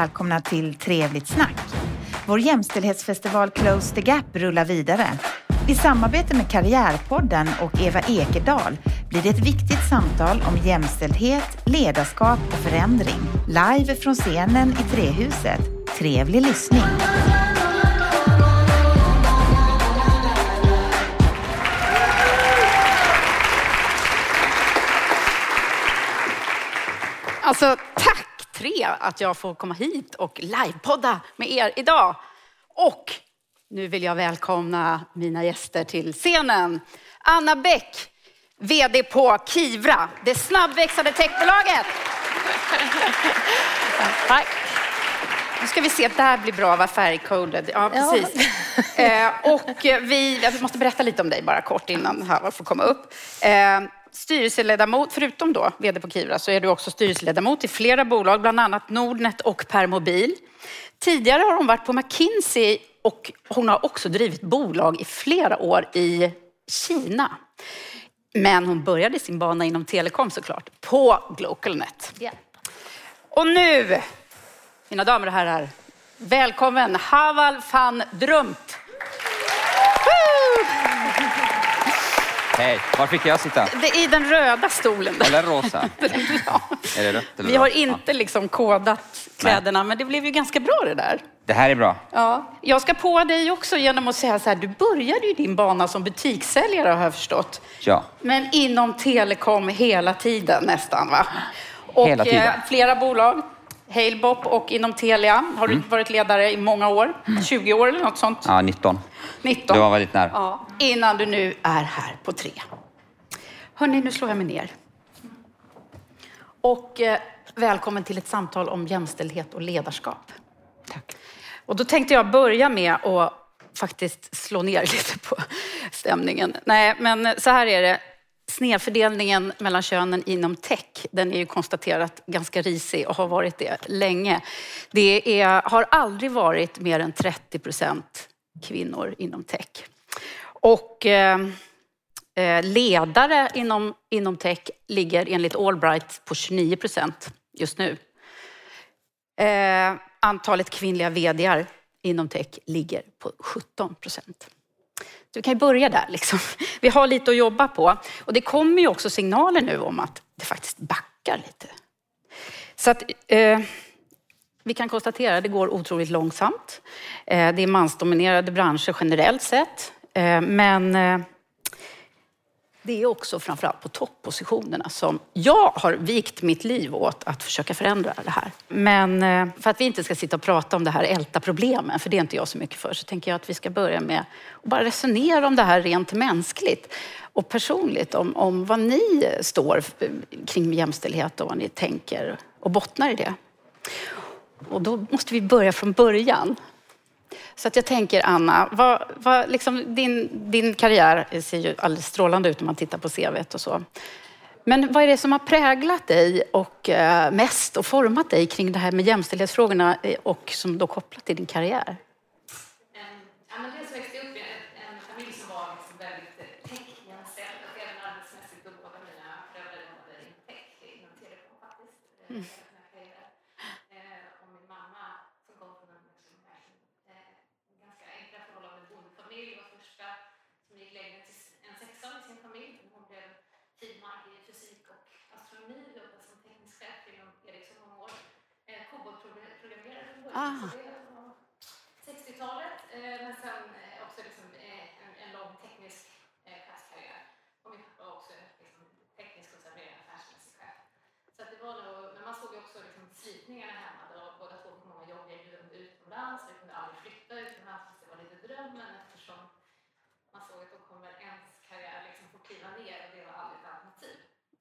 välkomna till Trevligt snack. Vår jämställdhetsfestival Close the Gap rullar vidare. I samarbete med Karriärpodden och Eva Ekedal blir det ett viktigt samtal om jämställdhet, ledarskap och förändring. Live från scenen i Trehuset. Trevlig lyssning! Alltså, tre att jag får komma hit och livepodda med er idag. Och nu vill jag välkomna mina gäster till scenen. Anna Bäck, VD på Kivra, det snabbväxande techbolaget. Tack. Nu ska vi se, det här blir bra, vad färgcoded. Ja, precis. Eh, och vi, jag måste berätta lite om dig bara kort innan Hava får komma upp. Eh, styrelseledamot, förutom då vd på Kivra, så är du också styrelseledamot i flera bolag, bland annat Nordnet och Permobil. Tidigare har hon varit på McKinsey och hon har också drivit bolag i flera år i Kina. Men hon började sin bana inom telekom såklart, på Glocalnet. Ja. Och nu, mina damer och herrar, välkommen Haval van Drumt. Hej, var fick jag sitta? Det är i den röda stolen. Eller rosa? Ja. Är det rött eller Vi har rosa? inte liksom kodat kläderna, men det blev ju ganska bra det där. Det här är bra. Ja. Jag ska på dig också genom att säga så här, du började ju din bana som butikssäljare har jag förstått. Ja. Men inom telekom hela tiden nästan va? Och Hela tiden. eh, flera bolag, Halebop och inom Telia har du varit ledare i många år. 20 år eller något sånt. Ja, 19. 19. Du var väldigt nära. Ja, innan du nu är här på tre. Hörni, nu slår jag mig ner. Och eh, välkommen till ett samtal om jämställdhet och ledarskap. Tack. Och då tänkte jag börja med att faktiskt slå ner lite på stämningen. Nej, men så här är det. Snedfördelningen mellan könen inom tech, den är ju konstaterat ganska risig och har varit det länge. Det är, har aldrig varit mer än 30 procent kvinnor inom tech. Och eh, eh, ledare inom, inom tech ligger enligt Allbright på 29 procent just nu. Eh, antalet kvinnliga vdar inom tech ligger på 17 procent. Så vi kan ju börja där. Liksom. Vi har lite att jobba på. Och det kommer ju också signaler nu om att det faktiskt backar lite. Så att, eh, vi kan konstatera att det går otroligt långsamt. Eh, det är mansdominerade branscher generellt sett. Eh, men eh, det är också framförallt på toppositionerna som jag har vikt mitt liv åt att försöka förändra det här. Men eh, för att vi inte ska sitta och prata om det här älta problemen, för det är inte jag så mycket för, så tänker jag att vi ska börja med att bara resonera om det här rent mänskligt och personligt, om, om vad ni står kring jämställdhet och vad ni tänker och bottnar i det. Och då måste vi börja från början. Så att jag tänker, Anna, vad, vad, liksom, din, din karriär ser ju alldeles strålande ut om man tittar på CVt och så. Men vad är det som har präglat dig och eh, mest och format dig kring det här med jämställdhetsfrågorna eh, och som då kopplat till din karriär? Ehm, Ja, men dels växte jag upp i en, en familj som var liksom väldigt eh, techjämställd och även arbetsmässigt då båda mina föräldrar jobbade inom tech, inom telekom faktiskt, eh, hela sina karriärer. Eh, Och min mamma som kom från en liksom, eh, ganska enkla förhållanden med bondfamilj var första som gick längre till s- en sexa i sin familj. Hon blev finmark i fysik och astronomi, jobbade som teknisk chef inom Ericsson många år. Eh, Koboldprogrammerare från början. Ah. så det var 60-talet, eh, men sen eh, också liksom, eh, en, en lång teknisk chefskarriär. Och min pappa var också liksom, teknisk och sen mer affärsmässig chef. Så det var nog, men man såg ju också liksom, slitningarna hemma. Då båda två fick många jobb erbjudanden utomlands. Vi kunde aldrig flytta utomlands, det var lite drömmen eftersom man såg att då kommer ens karriär liksom få kliva ner och det var aldrig ett alternativ.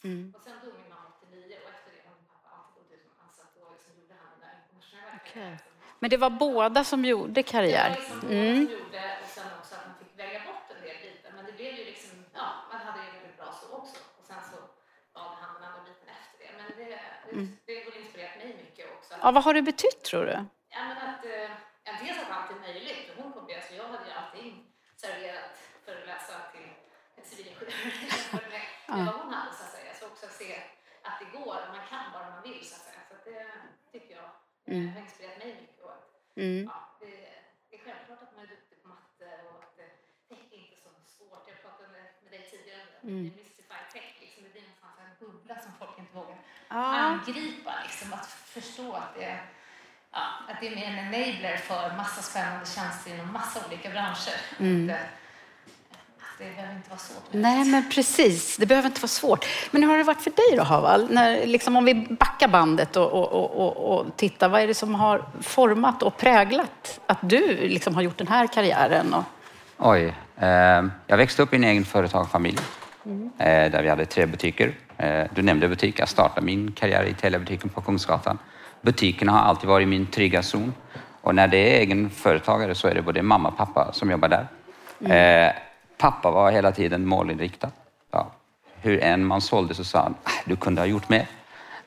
Mm. Och sen dog min mamma 89 och efter det har min pappa alltid gått utomlands. Så att då liksom gjorde han den där internationella Okej. karriären. Men det var båda som gjorde karriär? Det var Mm. som gjorde och sen också att man fick välja bort en del bitar. Men det blev ju liksom, ja, man hade det väldigt bra så också. Och sen så valde han den andra biten efter det. Men det, det, det har inspirerat mig mycket också. Ja, vad har det betytt tror du? Ja, men att, eh, ja, dels att allt är möjligt. Hon kom alltså jag hade ju allting serverat för att läsa till en civilingenjör. med vad hon hade så att säga. Så också att se att det går, man kan bara man vill så att säga. Så att det tycker jag mm. har inspirerat mig mycket. Att, mm. ja, det, det, är självklart att man är duktig på matte och att det, tech är inte så svårt. Jag pratade med, dig tidigare om det. Mm. Mystify tech, liksom, det blir någonstans en bubbla som folk inte vågar ah. angripa. Liksom, att förstå att det är Ja, att det är mer en enabler för massa spännande tjänster inom massa olika branscher. Mm. Det behöver inte vara svårt. Nej, men precis. Det behöver inte vara svårt. Men hur har det varit för dig då, Haval? När, liksom, om vi backar bandet och, och, och, och tittar, vad är det som har format och präglat att du liksom har gjort den här karriären? Och... Oj. Eh, jag växte upp i en egen företagarfamilj mm. eh, där vi hade tre butiker. Eh, du nämnde butik. Jag startade min karriär i Teliabutiken på Kungsgatan. Butikerna har alltid varit min trygga zon. Och när det är egen företagare så är det både mamma och pappa som jobbar där. Mm. Pappa var hela tiden målinriktad. Ja. Hur än man sålde så sa han, ah, du kunde ha gjort mer.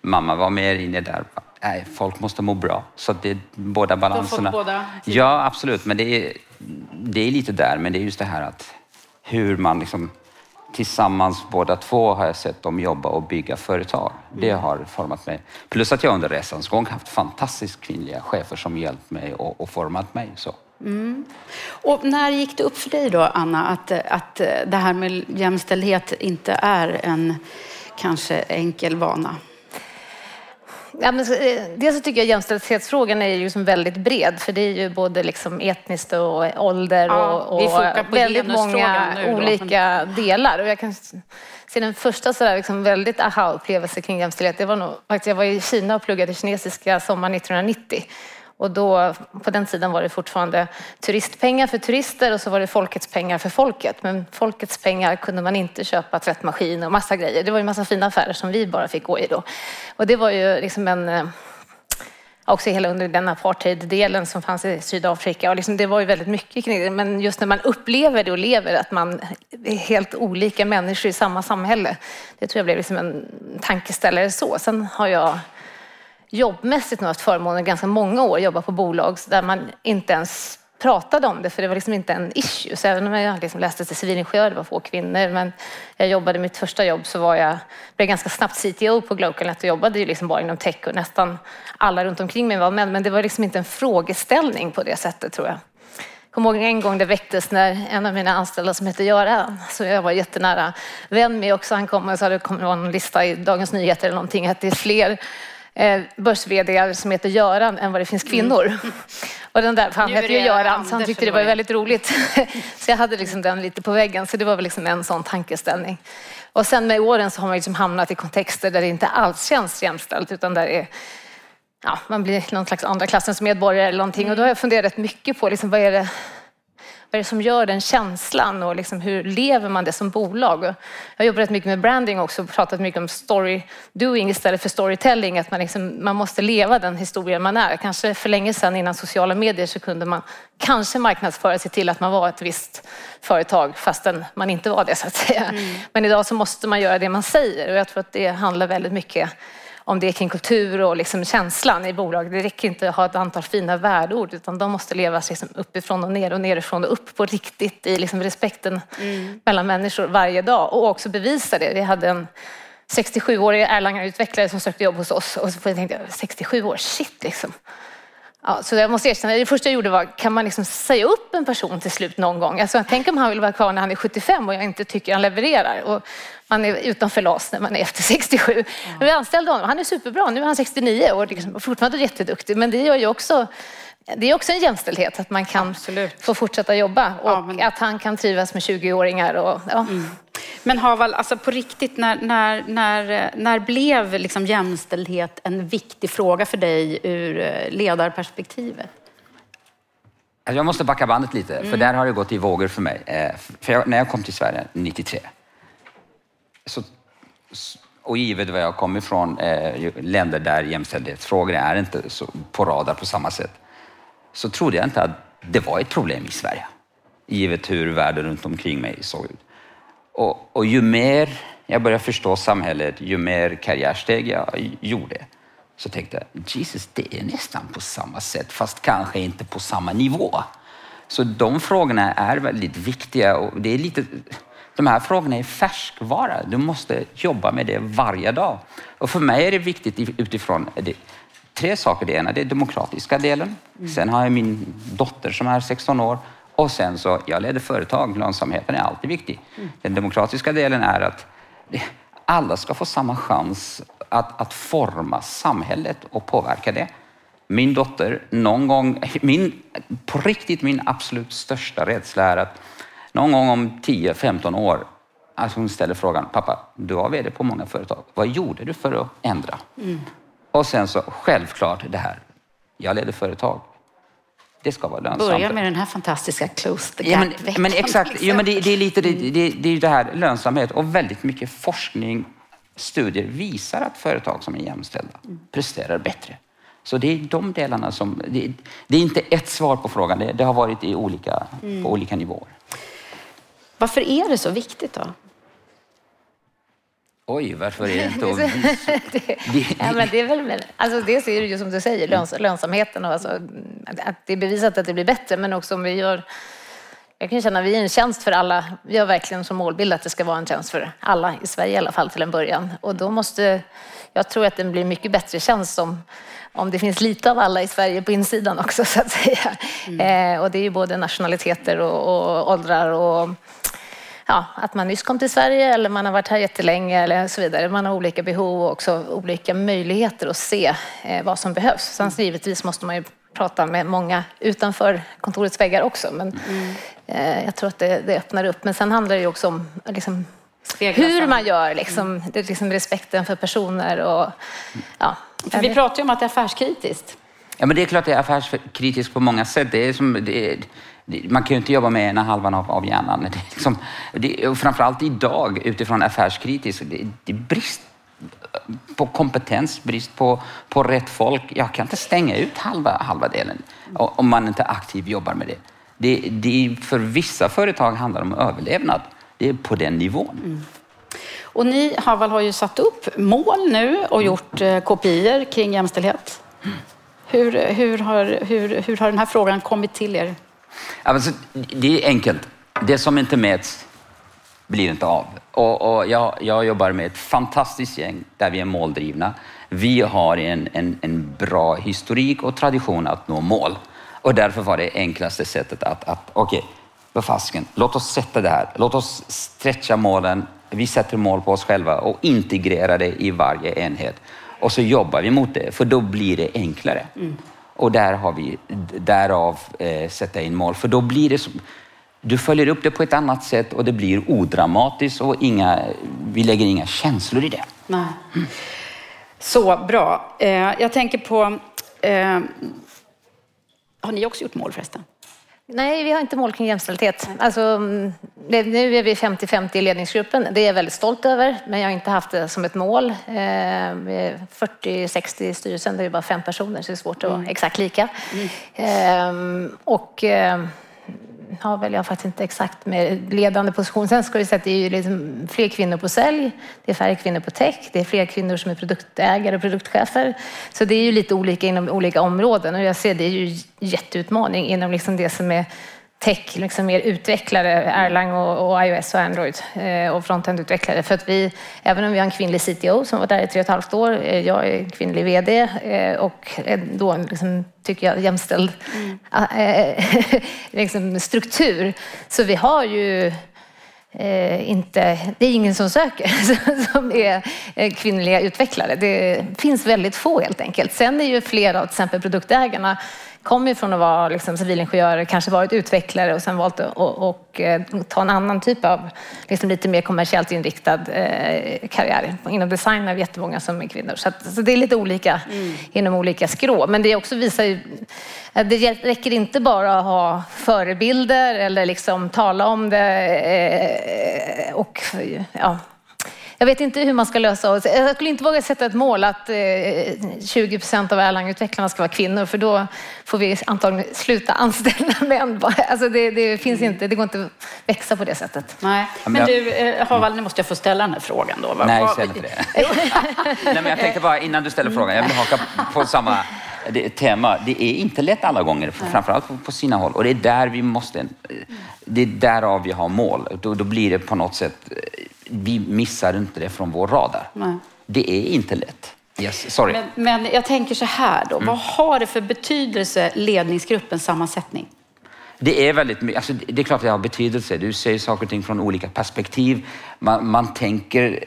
Mamma var mer inne där, nej, folk måste må bra. Så det är båda balanserna. Båda. Ja, absolut. Men det är, det är lite där, men det är just det här att hur man liksom tillsammans båda två har jag sett dem jobba och bygga företag. Det mm. har format mig. Plus att jag under resans gång haft fantastiskt kvinnliga chefer som hjälpt mig och, och format mig. Så. Mm. Och när gick det upp för dig då, Anna, att, att det här med jämställdhet inte är en kanske enkel vana? Ja, men, eh, dels så tycker jag jämställdhetsfrågan är ju liksom väldigt bred, för det är ju både liksom etniskt och ålder ja, och, och väldigt många olika delar. Och jag kan se den första sådär liksom väldigt aha-upplevelse kring jämställdhet, det var nog faktiskt, jag var i Kina och pluggade kinesiska sommaren 1990. Och då, på den tiden var det fortfarande turistpengar för turister och så var det folkets pengar för folket. Men folkets pengar kunde man inte köpa tvättmaskin och massa grejer. Det var ju massa fina affärer som vi bara fick gå i då. Och det var ju liksom en eh, också hela under den apartheid-delen som fanns i Sydafrika. Och liksom det var ju väldigt mycket kring det. Men just när man upplever det och lever, att man är helt olika människor i samma samhälle. Det tror jag blev liksom en tankeställare så. Sen har jag jobbmässigt nu haft förmånen ganska många år jobba på bolag där man inte ens pratade om det för det var liksom inte en issue. Så även om jag liksom läste till civilingenjör, det var få kvinnor, men jag jobbade mitt första jobb så var jag, blev ganska snabbt CTO på Glocalnet och jobbade ju liksom bara inom tech och nästan alla runt omkring mig var män. Men det var liksom inte en frågeställning på det sättet tror jag. Jag kommer ihåg en gång det väcktes när en av mina anställda som heter Göran, så jag var jättenära vän med också, han kom och sa det kommer vara en lista i Dagens Nyheter eller någonting, att det är fler eh, börs som heter Göran än vad det finns kvinnor. Mm. Och den där, han hette ju Göran så han tyckte det var väldigt roligt. så jag hade liksom den lite på väggen så det var väl liksom en sån tankeställning. Och sen med åren så har man liksom hamnat i kontexter där det inte alls känns jämställt utan där är Ja, man blir någon slags andra klassens medborgare eller någonting. Och då har jag funderat mycket på liksom, vad är det vad är det som gör den känslan och liksom hur lever man det som bolag? Jag har jobbat rätt mycket med branding också och pratat mycket om story doing istället för storytelling. Att man, liksom, man måste leva den historien man är. Kanske för länge sedan innan sociala medier så kunde man kanske marknadsföra sig till att man var ett visst företag fastän man inte var det så att säga. Mm. Men idag så måste man göra det man säger och jag tror att det handlar väldigt mycket om det är kring kultur och liksom känslan i bolag. Det räcker inte att ha ett antal fina värdeord utan de måste levas liksom uppifrån och ner och nerifrån och upp på riktigt i liksom respekten mm. mellan människor varje dag och också bevisa det. Vi hade en 67-årig Erlanger-utvecklare som sökte jobb hos oss och så tänkte jag 67 år, shit liksom. Ja, så jag måste erkänna, det första jag gjorde var, kan man liksom säga upp en person till slut någon gång? Alltså, tänk om han vill vara kvar när han är 75 och jag inte tycker han levererar. Och man är utanför LAS när man är efter 67. Ja. Men vi anställde honom, han är superbra, nu är han 69 och liksom, fortfarande jätteduktig. Men det gör ju också det är också en jämställdhet att man kan Absolut. få fortsätta jobba och ja, men... att han kan trivas med 20-åringar. Och, ja. mm. Men Haval, alltså på riktigt, när, när, när, när blev liksom jämställdhet en viktig fråga för dig ur eh, ledarperspektivet? Alltså, jag måste backa bandet lite, mm. för där har det gått i vågor för mig. Eh, för jag, när jag kom till Sverige 93, så, och givet var jag kom ifrån, eh, länder där jämställdhetsfrågor är inte så på radar på samma sätt, så trodde jag inte att det var ett problem i Sverige. Givet hur världen runt omkring mig såg ut. Och, och ju mer jag började förstå samhället, ju mer karriärsteg jag gjorde, så tänkte jag, Jesus, det är nästan på samma sätt, fast kanske inte på samma nivå. Så de frågorna är väldigt viktiga och det är lite, de här frågorna är färskvara. Du måste jobba med det varje dag. Och för mig är det viktigt utifrån det, tre saker. Det ena det är demokratiska delen. Mm. Sen har jag min dotter som är 16 år och sen så, jag leder företag. Lönsamheten är alltid viktig. Mm. Den demokratiska delen är att alla ska få samma chans att, att forma samhället och påverka det. Min dotter, någon gång, min, på riktigt min absolut största rädsla är att någon gång om 10-15 år, alltså hon ställer frågan, pappa, du var vd på många företag. Vad gjorde du för att ändra? Mm. Och sen så självklart det här, jag leder företag. Det ska vara lönsamt. Börja med den här fantastiska close the gap ja, men, men exakt, liksom. ja, men det, det, är lite det, det, det, är det här lönsamhet och väldigt mycket forskning, studier visar att företag som är jämställda mm. presterar bättre. Så det är de delarna som... Det, det är inte ett svar på frågan, det, det har varit i olika, mm. på olika nivåer. Varför är det så viktigt då? Oj, varför är det inte det, ja, men det är väl, alltså Dels är det ju som du säger, löns, lönsamheten och alltså, att det är bevisat att det blir bättre, men också om vi gör jag kan känna att vi är en tjänst för alla. Vi har verkligen som målbild att det ska vara en tjänst för alla, i Sverige i alla fall till en början. Och då måste, jag tror att den blir mycket bättre tjänst om, om det finns lite av alla i Sverige på insidan också så att säga. Mm. Eh, och det är ju både nationaliteter och, och åldrar och ja, att man nyss kom till Sverige eller man har varit här jättelänge eller så vidare. Man har olika behov och också olika möjligheter att se eh, vad som behövs. Sen givetvis måste man ju prata med många utanför kontorets väggar också. Men mm. eh, jag tror att det, det, öppnar upp. Men sen handlar det ju också om liksom, hur man gör, liksom, mm. det, liksom respekten för personer och ja. För vi pratar ju om att det är affärskritiskt. Ja, men det är klart det är affärskritiskt på många sätt. Det är som, det är, man kan ju inte jobba med ena halvan av, av hjärnan. Det är liksom, det, och framförallt idag utifrån affärskritiskt, det, det är brist på kompetens, brist på, på rätt folk. Jag kan inte stänga ut halva, halva delen om man inte aktivt jobbar med det. det, det för vissa företag handlar det om överlevnad. Det är på den nivån. Mm. Och ni, Haval, har ju satt upp mål nu och gjort eh, kopior kring jämställdhet. Mm. Hur, hur, har, hur, hur har den här frågan kommit till er? Alltså, det är enkelt. Det som inte mäts blir inte av. Och, och jag, jag, jobbar med ett fantastiskt gäng där vi är måldrivna. Vi har en, en, en bra historik och tradition att nå mål. Och därför var det enklaste sättet att, att okej, okay, fasken, låt oss sätta det här. Låt oss stretcha målen. Vi sätter mål på oss själva och integrerar det i varje enhet. Och så jobbar vi mot det, för då blir det enklare. Mm. Och där har vi därav eh, sätta in mål, för då blir det som, du följer upp det på ett annat sätt och det blir odramatiskt och inga, vi lägger inga känslor i det. Nej. Så bra. Eh, jag tänker på, eh, har ni också gjort mål förresten? Nej, vi har inte mål kring jämställdhet. Alltså, nu är vi 50-50 i ledningsgruppen. Det är jag väldigt stolt över, men jag har inte haft det som ett mål. 40-60 eh, i styrelsen, det är bara fem personer, så det är svårt att vara mm. exakt lika. Mm. Ehm, och ehm, har väl jag faktiskt inte exakt med ledande position. Sen ska vi säga att det är ju liksom fler kvinnor på sälj, det är färre kvinnor på tech, det är fler kvinnor som är produktägare och produktchefer. Så det är ju lite olika inom olika områden och jag ser det är ju jätteutmaning inom liksom det som är tech, liksom mer utvecklare, Erlang och, och iOS och Android eh, och frontend-utvecklare. För att vi, även om vi har en kvinnlig CTO som var där i tre och ett halvt år, eh, jag är kvinnlig VD eh, och då liksom, tycker jag jämställd mm. äh, liksom struktur. Så vi har ju Eh, inte, det är ingen som söker som är kvinnliga utvecklare. Det finns väldigt få helt enkelt. Sen är ju flera av till exempel produktägarna kommer från att vara liksom, civilingenjör, kanske varit utvecklare och sen valt att och, och, eh, ta en annan typ av liksom, lite mer kommersiellt inriktad eh, karriär. Inom design är det jättemånga som är kvinnor. Så, att, så det är lite olika mm. inom olika skrå. Men det också visar ju att det räcker inte bara att ha förebilder eller liksom tala om det eh, och ja, jag vet inte hur man ska lösa det. Jag skulle inte våga sätta ett mål att 20 eh, procent av Erlang-utvecklarna ska vara kvinnor för då får vi antagligen sluta anställa män. Alltså det, det finns inte, det går inte att växa på det sättet. Nej. Men du, eh, Haval, nu måste jag få ställa den här frågan då. Nej, ställ inte det. Nej, men jag tänkte bara innan du ställer frågan, jag vill haka på samma tema. Det är inte lätt alla gånger, framförallt på, på sina håll. Och det är där vi måste, det är därav vi har mål. Då, då blir det på något sätt vi missar inte det från vår radar. Nej. Det är inte lätt. Yes, sorry. Men, men jag tänker så här då, mm. vad har det för betydelse ledningsgruppens sammansättning? Det är väldigt mycket, alltså det är klart att det har betydelse. Du ser saker och ting från olika perspektiv. Man, man tänker,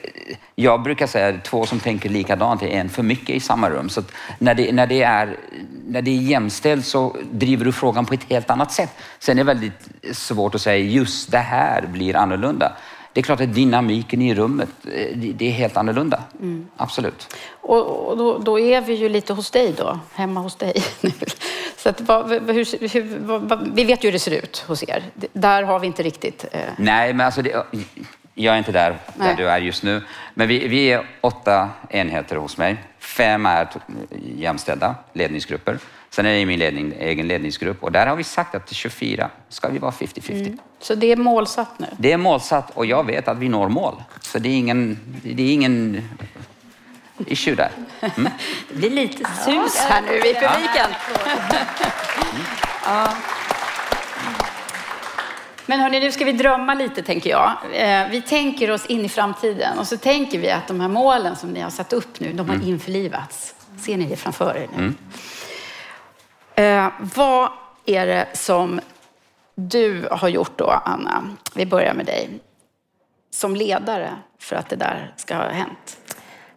jag brukar säga att två som tänker likadant är en för mycket i samma rum. Så när det, när, det är, när det är jämställt så driver du frågan på ett helt annat sätt. Sen är det väldigt svårt att säga just det här blir annorlunda. Det är klart att dynamiken i rummet, eh, det är helt annorlunda. Mm. Absolut. Och, och då, då, är vi ju lite hos dig då, hemma hos dig. Så att, vad, hur, hur, vad, vi vet ju hur det ser ut hos er. Där har vi inte riktigt... Eh... Nej, men alltså det, jag är inte där, där du är just nu. Men vi, vi är åtta enheter hos mig. Fem är jämställda ledningsgrupper. Sen är det min ledning, egen ledningsgrupp och där har vi sagt att till 24 ska vi vara 50-50. Mm. Så det är målsatt nu? Det är målsatt och jag vet att vi når mål. Så det är ingen, det är ingen issue där. Mm. Det blir lite sus här nu i publiken. Ja. Men hörni, nu ska vi drömma lite tänker jag. Eh, vi tänker oss in i framtiden och så tänker vi att de här målen som ni har satt upp nu, de har mm. införlivats. Ser ni det framför er nu? Mm. Eh, vad är det som du har gjort då, Anna? Vi börjar med dig. Som ledare för att det där ska ha hänt.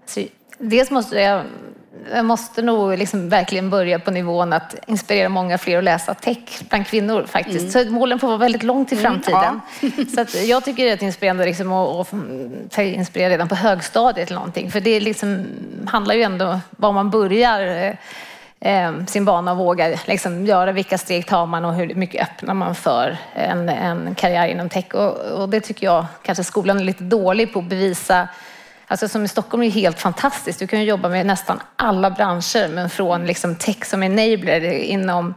Så, dels måste jag, jag måste nog liksom verkligen börja på nivån att inspirera många fler att läsa tech bland kvinnor faktiskt. Mm. Så målen får vara väldigt långt i mm, framtiden. Mm, ja. så att jag tycker det är inspirerande liksom att, att inspirera redan på högstadiet eller någonting. För det liksom, handlar ju ändå om var man börjar eh, Ehm, sin bana och vågar liksom, göra vilka steg tar man och hur mycket öppnar man för en, en karriär inom tech. Och, och, det tycker jag kanske skolan är lite dålig på att bevisa. Alltså som i Stockholm är det helt fantastiskt. Du kan ju jobba med nästan alla branscher, men från liksom tech som enabler inom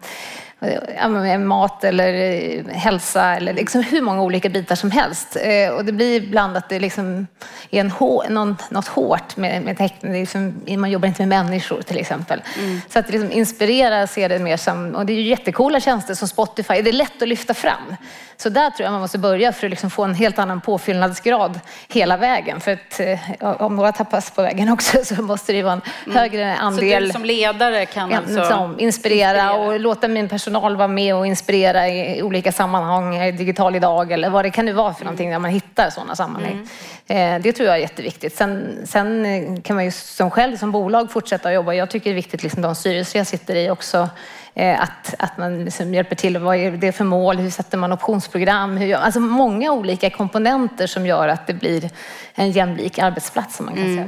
mat eller eh, hälsa eller liksom hur många olika bitar som helst. Eh, och det blir ibland att det liksom är en någon, något hårt med, med teckning. Liksom, man jobbar inte med människor till exempel. Mm. Så att liksom inspirera ser det mer som, och det är ju jättekola tjänster som Spotify, det är lätt att lyfta fram. Så där tror jag man måste börja för att liksom få en helt annan påfyllnadsgrad hela vägen. För att eh, om några tappas på vägen också så måste det vara en mm. högre andel. Så du som ledare kan alltså inspirera, inspirera och låta min personal vara med och inspirera i olika sammanhang, digital idag eller vad det kan nu vara för någonting när man hittar sådana sammanhang. Mm. Eh, det tror jag är jätteviktigt. Sen, sen kan man ju som själv som bolag fortsätta att jobba. Jag tycker det är viktigt, liksom de styrelser jag sitter i också, Eh, att, att man liksom hjälper till. Vad är det för mål? Hur sätter man optionsprogram? Hur, alltså många olika komponenter som gör att det blir en jämlik arbetsplats som man kan mm. säga.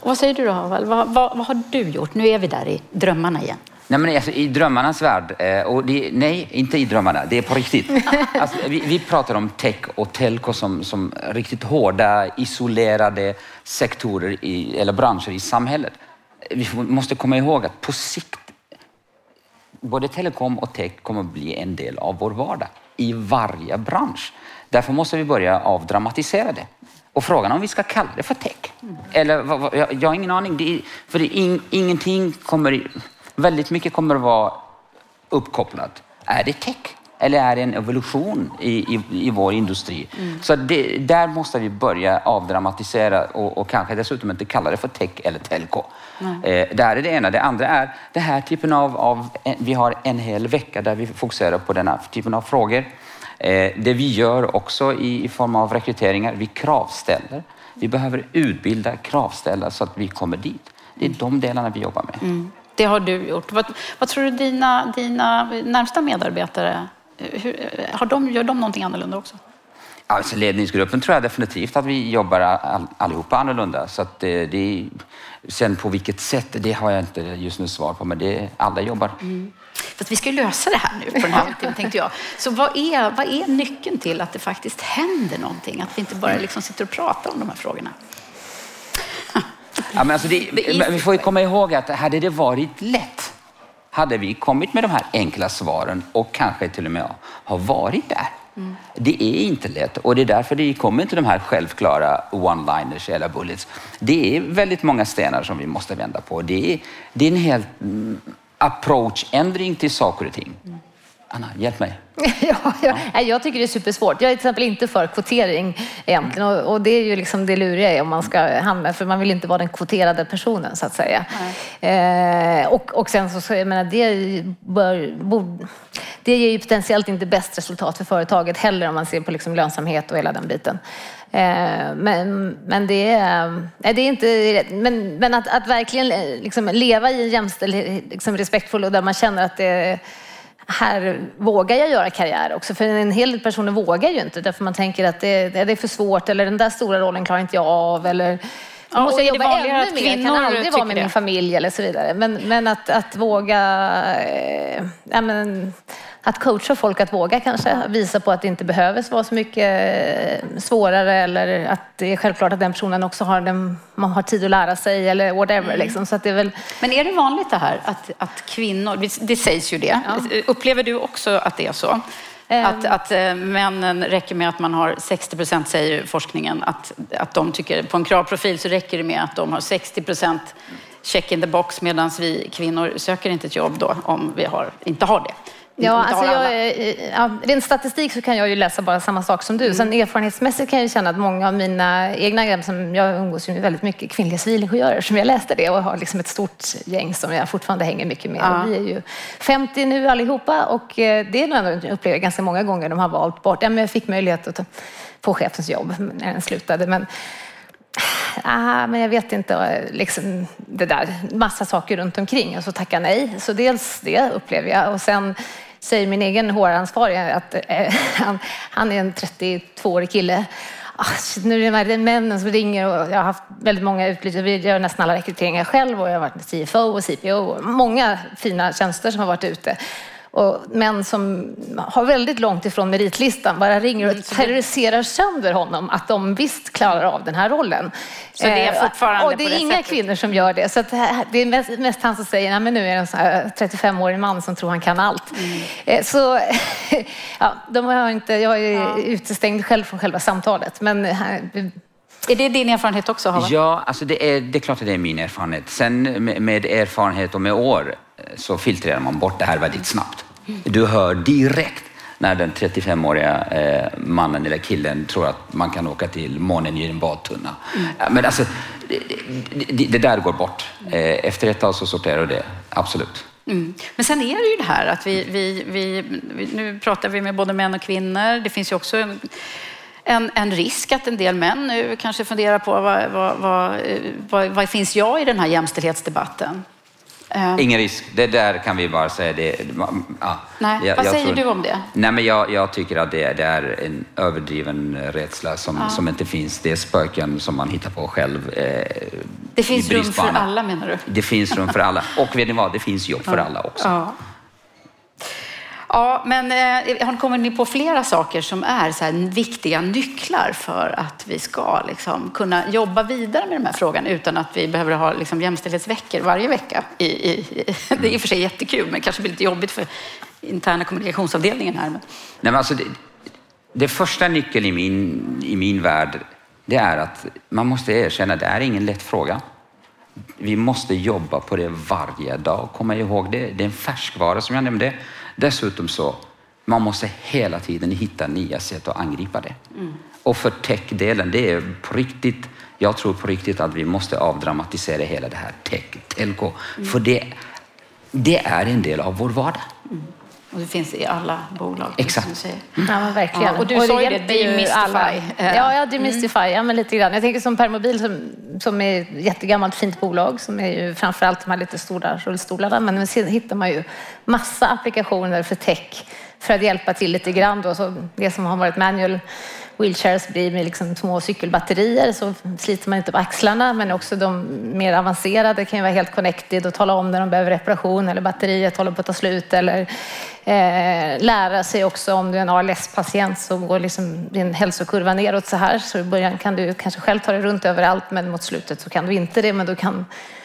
Och vad säger du då, Haval? Vad, vad, vad, har du gjort? Nu är vi där i drömmarna igen. Nej, men alltså, I drömmarnas värld, eh, och det, nej, inte i drömmarna, det är på riktigt. Alltså, vi, vi, pratar om tech och telco som, som riktigt hårda, isolerade sektorer i, eller branscher i samhället. Vi måste komma ihåg att på sikt både telekom och tech kommer att bli en del av vår vardag i varje bransch. Därför måste vi börja avdramatisera det. Och frågan om vi ska kalla det för tech. Eller jag, jag har ingen aning. Det är, för det är in, ingenting kommer, väldigt mycket kommer att vara uppkopplat. Är det tech? Eller är det en evolution i, i, i vår industri? Mm. Så det, där måste vi börja avdramatisera och, och kanske dessutom inte kalla det för tech eller telco. Eh, det här är det ena. Det andra är den här typen av, av, vi har en hel vecka där vi fokuserar på den här typen av frågor. Eh, det vi gör också i, i form av rekryteringar, vi kravställer. Vi behöver utbilda kravställare så att vi kommer dit. Det är de delarna vi jobbar med. Mm. Det har du gjort. Vad, vad tror du dina, dina närmsta medarbetare hur, har de, gör de någonting annorlunda också? Alltså ledningsgruppen tror jag definitivt att vi jobbar all, allihopa annorlunda. Så att det, det, sen på vilket sätt, det har jag inte just nu svar på, men det, alla jobbar. Mm. Fast vi ska lösa det här nu på den här timmen tänkte jag. Så vad är, vad är nyckeln till att det faktiskt händer någonting? Att vi inte bara liksom sitter och pratar om de här frågorna? Ja, men alltså det, vi får ju komma ihåg att hade det varit lätt hade vi kommit med de här enkla svaren och kanske till och med har varit där. Mm. Det är inte lätt och det är därför det kommer inte de här självklara one-liners eller bullets. Det är väldigt många stenar som vi måste vända på. Det är, det är en hel mm, approach-ändring till saker och ting. Mm. Anna, hjälp mig. ja, jag, jag tycker det är supersvårt. Jag är till exempel inte för kvotering egentligen och, och det är ju liksom det luriga om man ska hamna, för man vill inte vara den kvoterade personen så att säga. Eh, och, och sen så, jag menar, det, bör, borde, det ger ju potentiellt inte bäst resultat för företaget heller om man ser på liksom lönsamhet och hela den biten. Eh, men, men det, är, det är inte Men, men att, att verkligen eh, liksom leva i en jämställd, liksom respektfull och där man känner att det här vågar jag göra karriär också. För en hel del personer vågar ju inte därför man tänker att det, det är för svårt eller den där stora rollen klarar inte jag av. Eller, Ja, måste jag jobba ännu mer, jag kan aldrig vara med det. min familj eller så vidare. Men, men att, att våga, äh, ja, men, att coacha folk att våga kanske, visa på att det inte behöver vara så mycket eh, svårare eller att det är självklart att den personen också har, den, man har tid att lära sig eller whatever. Mm. Liksom. Så att det är väl... Men är det vanligt det här att, att kvinnor, det sägs ju det, ja. upplever du också att det är så? Att, ehm. att eh, männen räcker med att man har 60 procent, säger forskningen, att, att de tycker, på en kravprofil så räcker det med att de har 60 procent check in the box medan vi kvinnor söker inte ett jobb då om vi har, inte har det. Ja, alltså jag, ja, rent statistik så kan jag ju läsa bara samma sak som du. Mm. Sen erfarenhetsmässigt kan jag känna att många av mina egna, som jag umgås med väldigt mycket kvinnliga civilingenjörer som jag läste det och har liksom ett stort gäng som jag fortfarande hänger mycket med. Ja. Vi är ju 50 nu allihopa och eh, det är nog ändå jag upplever ganska många gånger de har valt bort, ja men jag fick möjlighet att få chefens jobb när den slutade. Men, ah, men jag vet inte, liksom det där, massa saker runt omkring och så tacka nej. Så dels det upplever jag och sen säger min egen HR-ansvarige att eh, han, han, är en 32-årig kille. Ah, nu är det de här männen som ringer och jag har haft väldigt många utlysta. Vi gör nästan alla rekryteringar själv och jag har varit CFO och CPO. Många fina tjänster som har varit ute och män som har väldigt långt ifrån meritlistan bara ringer och mm, terroriserar sönder honom att de visst klarar av den här rollen. Så det är eh, fortfarande Och det är det inga sättet. kvinnor som gör det. Så det är mest, mest han som säger, nej men nu är det en 35-årig man som tror han kan allt. Mm. Eh, så ja, de har inte, jag är ja. utestängd själv från själva samtalet. Men eh, är det din erfarenhet också? Hava? Ja, alltså det, är, det är klart att det är min erfarenhet. Sen med, erfarenhet och med år så filtrerar man bort det här väldigt snabbt. Du hör direkt när den 35-åriga eh, mannen eller killen tror att man kan åka till månen i en badtunna. Mm. Men alltså, det, det, det, där går bort. Eh, efter ett tag så sorterar det, absolut. Mm. Men sen är det ju det här att vi, vi, vi, nu pratar vi med både män och kvinnor. Det finns ju också en, en, en risk att en del män nu kanske funderar på vad, vad, vad, vad, vad finns jag i den här jämställdhetsdebatten? Uh, Ingen risk. Det där kan vi bara säga. Det, ja, Nej, jag, vad jag säger tror, du om det? Nej, men jag, jag tycker att det, det, är en överdriven rädsla som, ja. som inte finns. Det är spöken som man hittar på själv. Eh, det finns rum för alla menar du? Det finns rum för alla. Och vet ni vad? Det finns jobb för alla också. Ja, men eh, har ni kommit på flera saker som är så viktiga nycklar för att vi ska liksom, kunna jobba vidare med den här frågan utan att vi behöver ha liksom, jämställdhetsveckor varje vecka? I, i, det är i och för sig jättekul, men kanske blir lite jobbigt för interna kommunikationsavdelningen här. Men... Nej, men alltså, det, det första nyckeln i min, i min värld, det är att man måste erkänna att det är ingen lätt fråga. Vi måste jobba på det varje dag. Komma ihåg det, det är en färskvara som jag nämnde. Dessutom så, man måste hela tiden hitta nya sätt att angripa det. Mm. Och för tech-delen, det är på riktigt, jag tror på riktigt att vi måste avdramatisera hela det här tech, telco. Mm. För det, det är en del av vår vardag. Mm. Och det finns i alla bolag. Exakt. Mm. Ja, men verkligen. Ja, och du och sa ju det, demystify. Ja, ja, demystify. Mm. Ja, men lite grann. Jag tänker som Permobil som, som är ett jättegammalt fint bolag som är ju framförallt de här lite stora rullstolarna. Men sen hittar man ju massa applikationer för tech för att hjälpa till lite grann. Då. Så det som har varit manual wheelchairs blir med liksom små cykelbatterier så sliter man inte på axlarna men också de mer avancerade kan ju vara helt connected och tala om när de behöver reparation eller batteriet håller på att ta slut eller eh, lära sig också om du är en ALS-patient så går liksom din hälsokurva neråt så här så i början kan du kanske själv ta dig runt överallt men mot slutet så kan du inte det men då kan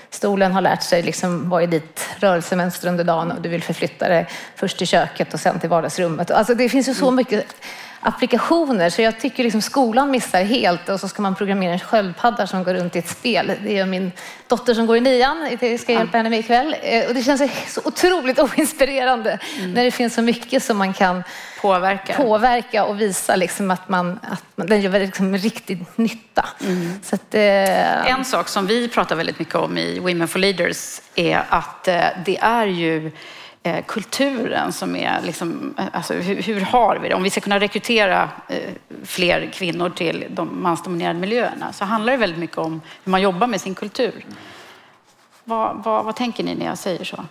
stolen har lärt sig liksom vad är ditt rörelsemönster under dagen och du vill förflytta dig först till köket och sen till vardagsrummet. Alltså det finns ju så mycket applikationer. Så jag tycker liksom skolan missar helt och så ska man programmera en sköldpadda som går runt i ett spel. Det gör min dotter som går i nian. Jag ska hjälpa henne med ikväll. Eh, och det känns så otroligt oinspirerande mm. när det finns så mycket som man kan påverka, påverka och visa liksom att, man, att man, den gör liksom riktig nytta. Mm. Så att, eh... En sak som vi pratar väldigt mycket om i Women for Leaders är att eh, det är ju eh, kulturen som är, liksom, eh, alltså, hur, hur, har vi det? Om vi ska kunna rekrytera eh, fler kvinnor till de mansdominerade miljöerna så handlar det väldigt mycket om hur man jobbar med sin kultur. Vad, vad, vad tänker ni när jag säger så?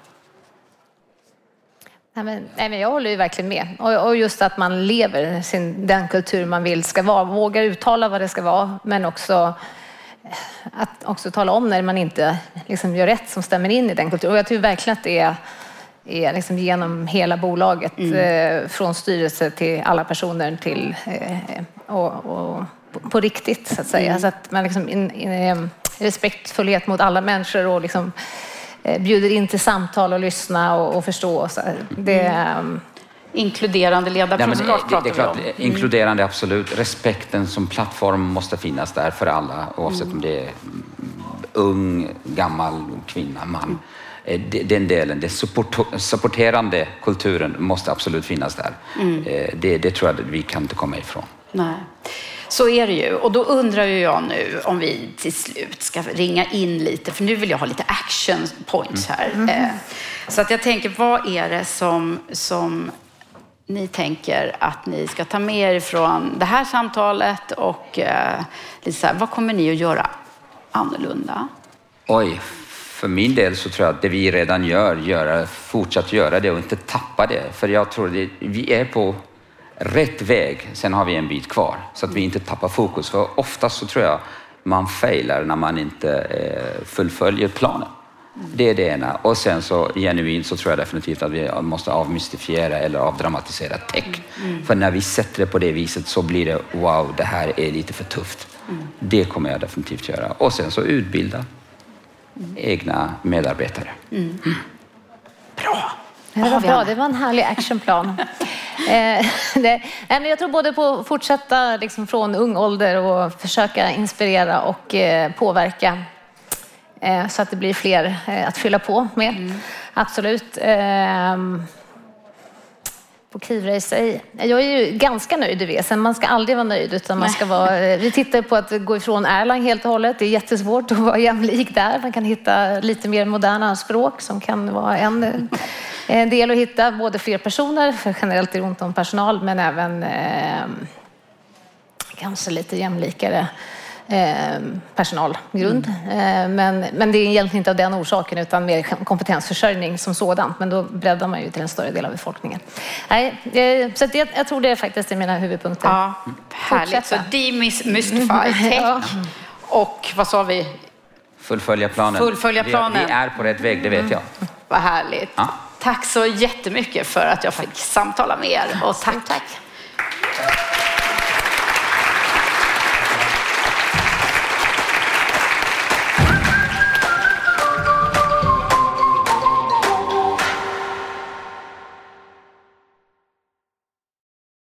Nej, men, nej, men jag håller ju verkligen med. Och, och just att man lever sin, den kultur man vill ska vara, vågar uttala vad det ska vara, men också eh, att också tala om när man inte liksom, gör rätt som stämmer in i den kulturen. Och jag tror verkligen att det är, är liksom genom hela bolaget, mm. eh, från styrelse till alla personer till eh, och, och på, på, riktigt så att säga. Mm. Så att man liksom in, in, eh, respektfullhet mot alla människor och liksom, Eh, bjuder in till samtal och lyssna och, och förstå. Så det, mm. Inkluderande ledarkunskap ja, pratar det, det är klart, vi om. Inkluderande, absolut. Respekten som plattform måste finnas där för alla oavsett mm. om det är ung, gammal, kvinna, man. Mm. Den delen, den support, supporterande kulturen måste absolut finnas där. Mm. Eh, det, det tror jag att vi kan inte komma ifrån. Nej. Så är det ju. Och då undrar ju jag nu om vi till slut ska ringa in lite, för nu vill jag ha lite action points här. Mm. Eh, så att jag tänker, vad är det som, som ni tänker att ni ska ta med er från det här samtalet och eh, lite så här, vad kommer ni att göra annorlunda? Oj, för min del så tror jag att det vi redan gör, göra, fortsatt göra det och inte tappa det. För jag tror att vi är på rätt väg. Sen har vi en bit kvar så att vi inte tappar fokus. För oftast så tror jag man failar när man inte eh, fullföljer planen. Det är det ena. Och sen så genuint så tror jag definitivt att vi måste avmystifiera eller avdramatisera tech. Mm. För när vi sätter det på det viset så blir det wow, det här är lite för tufft. Mm. Det kommer jag definitivt göra. Och sen så utbilda mm. egna medarbetare. Mm. Bra! Det var bra, det var en härlig actionplan. Eh, jag tror både på att fortsätta liksom från ung ålder och försöka inspirera och eh, påverka eh, så att det blir fler att fylla på med. Mm. Absolut. På Kivrace, jag är ju ganska nöjd i VSen. Man ska aldrig vara nöjd utan man ska vara... Vi tittar på att gå ifrån Erlang helt och hållet. Det är jättesvårt att vara jämlik där. Man kan hitta lite mer moderna språk som kan vara en en del att hitta, både fler personer, för generellt är det ont om personal, men även eh, kanske lite jämlikare personalgrund. Mm. Men, men det är egentligen inte av den orsaken utan mer kompetensförsörjning som sådant. Men då breddar man ju till en större del av befolkningen. Nej, eh, så det, jag tror det är faktiskt är mina huvudpunkter. Ja, härligt. Så demystify tech ja. och vad sa vi? Fullfölja planen. Fullfölja planen. Vi, vi är på rätt väg, det vet jag. Mm. Vad härligt. Ja. Tack så jättemycket för att jag fick samtala med er och tack, tack